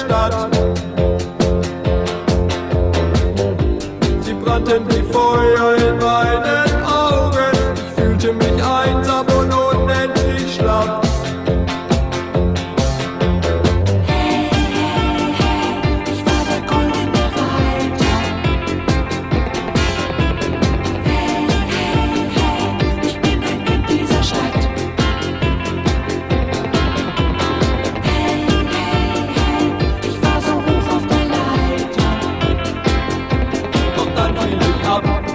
Stadt. Sie brannten wie Feuer fiel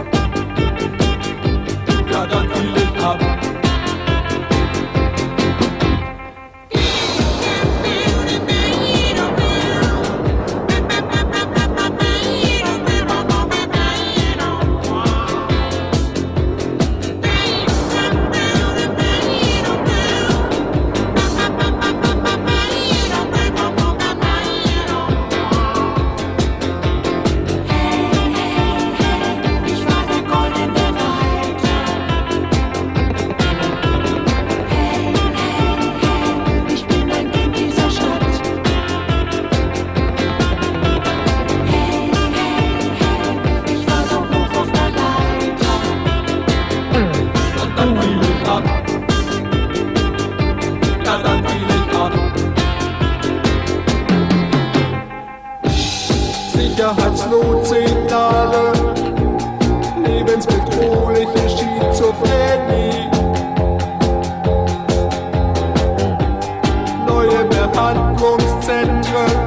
Behandlungszentren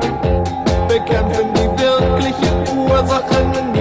bekämpfen die wirklichen Ursachen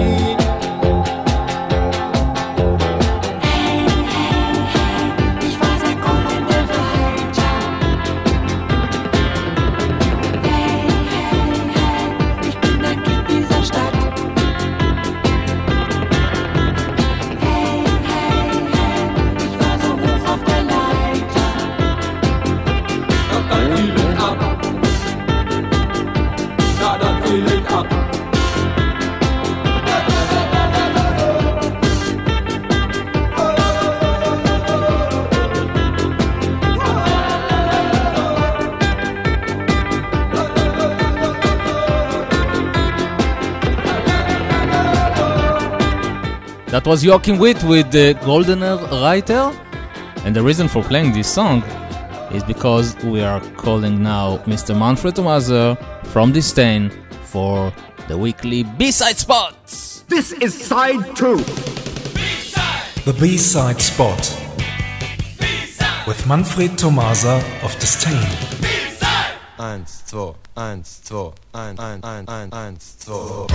That was Joachim Witt with the Goldener Reiter. And the reason for playing this song is because we are calling now Mr. Manfred Tomazer from Disdain for the weekly B-side spots. This is side two. The B-side spot with Manfred Tomasa of Disdain. Eins, zwei, eins, zwei, ein, ein, ein, ein, eins, zwei.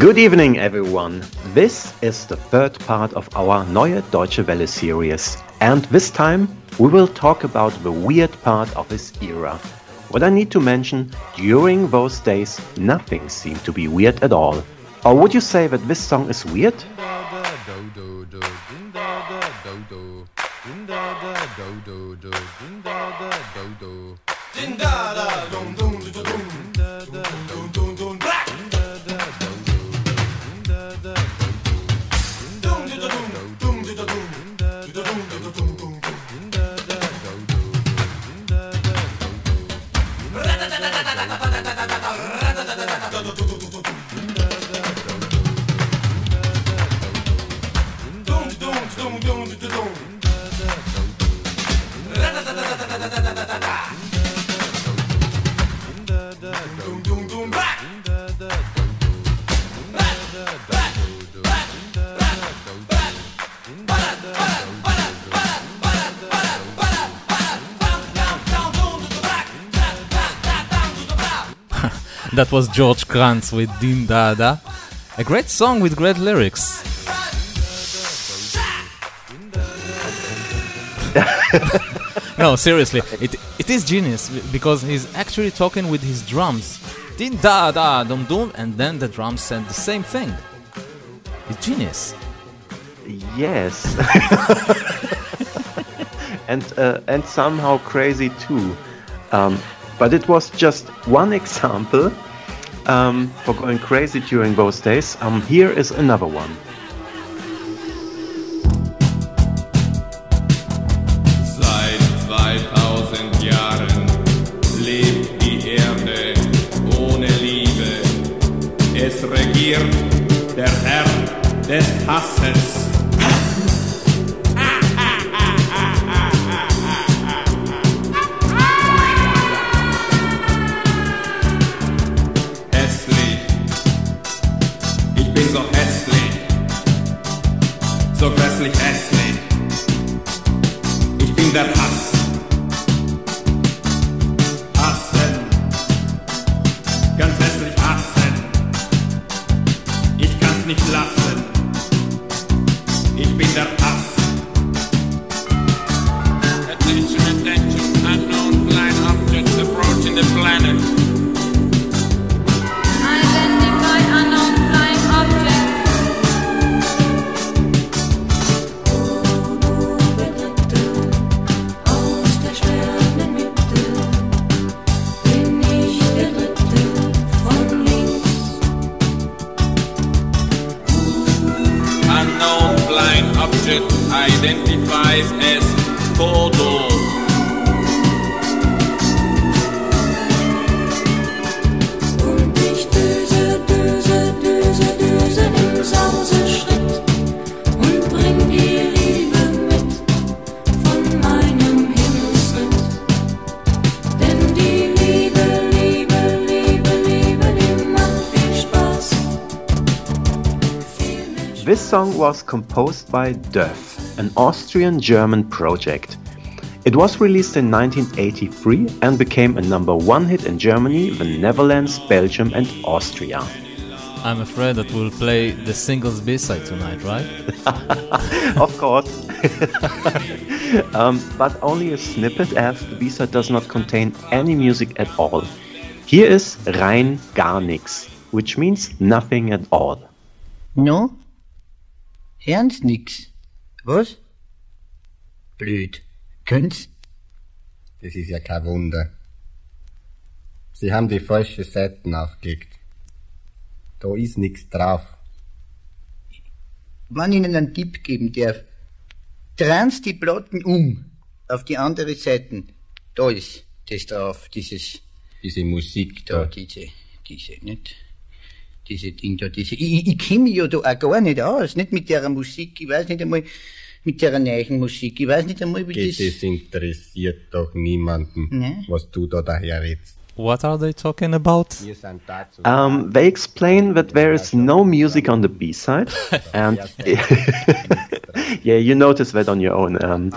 Good evening, everyone. This is the third part of our Neue Deutsche Welle series, and this time we will talk about the weird part of this era. What I need to mention, during those days, nothing seemed to be weird at all. Or would you say that this song is weird? Todo tu that was George Kranz with Din Da Da. A great song with great lyrics. no, seriously, it, it is genius because he's actually talking with his drums. Din da da dum dum, and then the drums said the same thing. It's genius. Yes. and uh, and somehow crazy too. Um, but it was just one example um, for going crazy during those days. Um, here is another one. Object identifies This song was composed by Döff, an Austrian German project. It was released in 1983 and became a number one hit in Germany, the Netherlands, Belgium, and Austria. I'm afraid that we'll play the singles B-side tonight, right? of course. um, but only a snippet as the B-side does not contain any music at all. Here is rein gar nix, which means nothing at all. No? Hören's nix. Was? Blöd. Könnt's? Das ist ja kein Wunder. Sie haben die falschen Seiten aufgelegt. Da ist nichts drauf. Wenn ich Ihnen einen Tipp geben darf, drehen die Platten um auf die andere Seite. Da ist das drauf, dieses, Diese Musik da, da. diese, diese, nicht? Diese Ding da, diese, ich, ich, kenne mich ja da auch gar nicht aus, nicht mit der Musik, ich weiß nicht einmal, mit der neuen Musik, ich weiß nicht einmal, wie Geht, das... das interessiert doch niemanden, Ne? was du da daher redest. What are they talking about? Um, they explain that there is no music on the B side, and yeah, you notice that on your own. Um,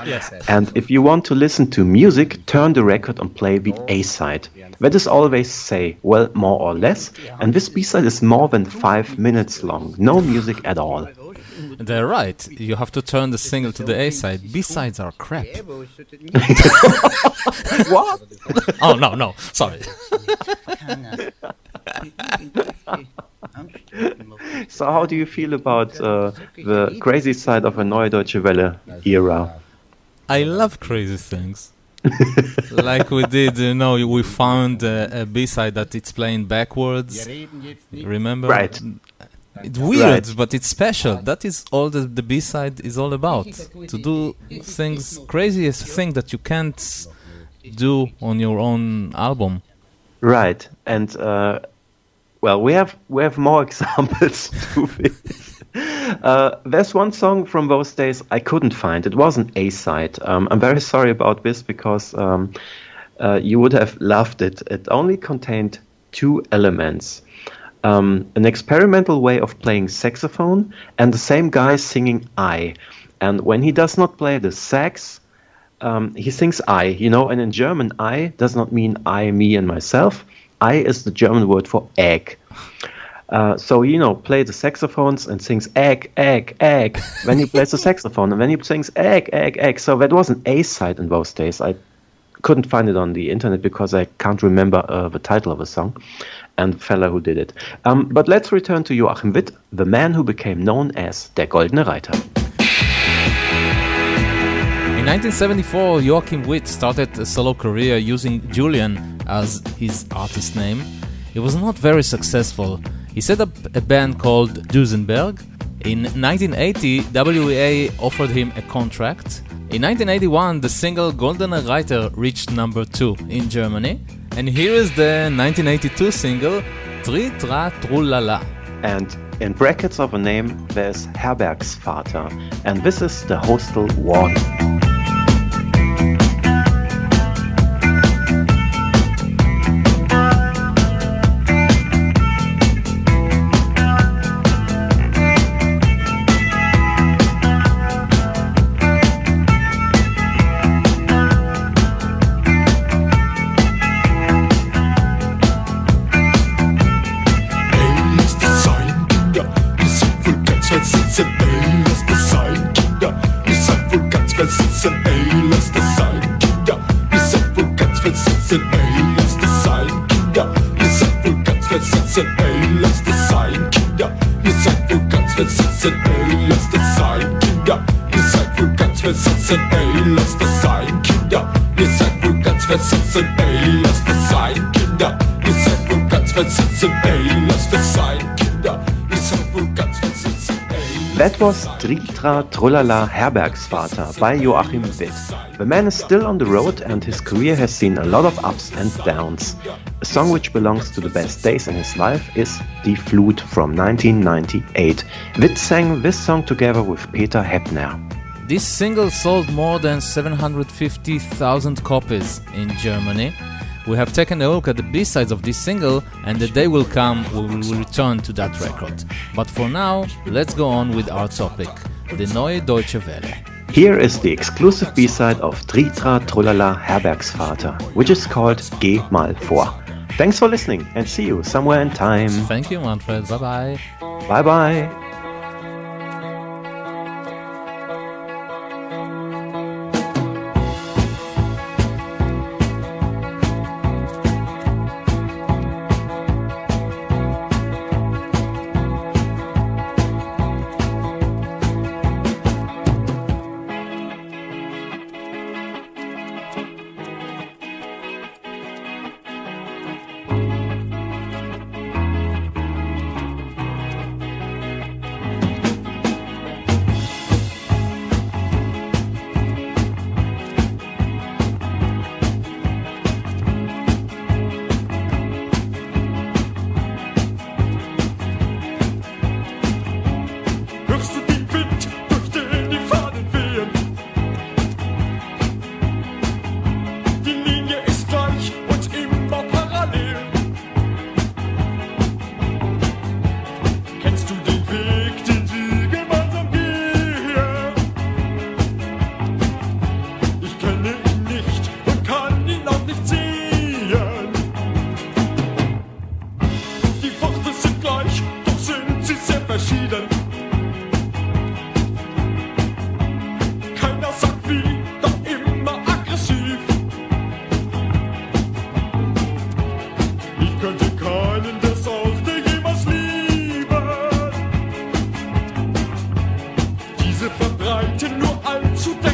and if you want to listen to music, turn the record and play the A side. That is always say, well, more or less. And this B side is more than five minutes long. No music at all. They're right. You have to turn the single to the A side. B sides are crap. What? Oh no, no, sorry. So, how do you feel about uh, the crazy side of a Neue Deutsche Welle era? I love crazy things. Like we did, you know, we found a B side that it's playing backwards. Remember? Right. It's weird, Right. but it's special. That is all the B side is all about. To do things, craziest thing that you can't do on your own album. Right, and uh, well, we have we have more examples to this. Uh, there's one song from those days I couldn't find. It was an A side. Um, I'm very sorry about this because um, uh, you would have loved it. It only contained two elements. Um, an experimental way of playing saxophone and the same guy singing I. And when he does not play the sax, um, he sings I, you know, and in German, I does not mean I, me, and myself. I is the German word for egg. Uh, so you know, play the saxophones and sings egg, egg, egg. when he plays the saxophone, and then he sings egg, egg, egg. So that was an A side in those days. I couldn't find it on the internet because I can't remember uh, the title of the song and the fella who did it. Um, but let's return to Joachim Witt, the man who became known as Der Goldene Reiter. In 1974, Joachim Witt started a solo career using Julian as his artist name. It was not very successful. He set up a band called Duesenberg. In 1980, WEA offered him a contract. In 1981, the single Goldene Reiter reached number 2 in Germany. And here is the 1982 single Tri Tra Trullala. And in brackets of a name, there's Herbergsvater, and this is the Hostel One. Versitzen. Ey, lass das sein, Kinder. Ihr seid wohl ganz. Ey, sein, Kinder. Ihr seid wohl ganz. Ey, sein, Kinder. Ihr seid wohl ganz. Ey, That was Tritra Trullala Herbergsvater by Joachim Witt. The man is still on the road and his career has seen a lot of ups and downs. A song which belongs to the best days in his life is Die Flut from 1998. Witt sang this song together with Peter Heppner. This single sold more than 750,000 copies in Germany. We have taken a look at the B-sides of this single, and the day will come when we will return to that record. But for now, let's go on with our topic, the Neue Deutsche Welle. Here is the exclusive B-side of Tritra Trullala Herbergsvater, which is called Geh mal vor. Thanks for listening and see you somewhere in time. Thank you, Manfred. Bye bye. Bye bye. Verbreiten nur allzu derben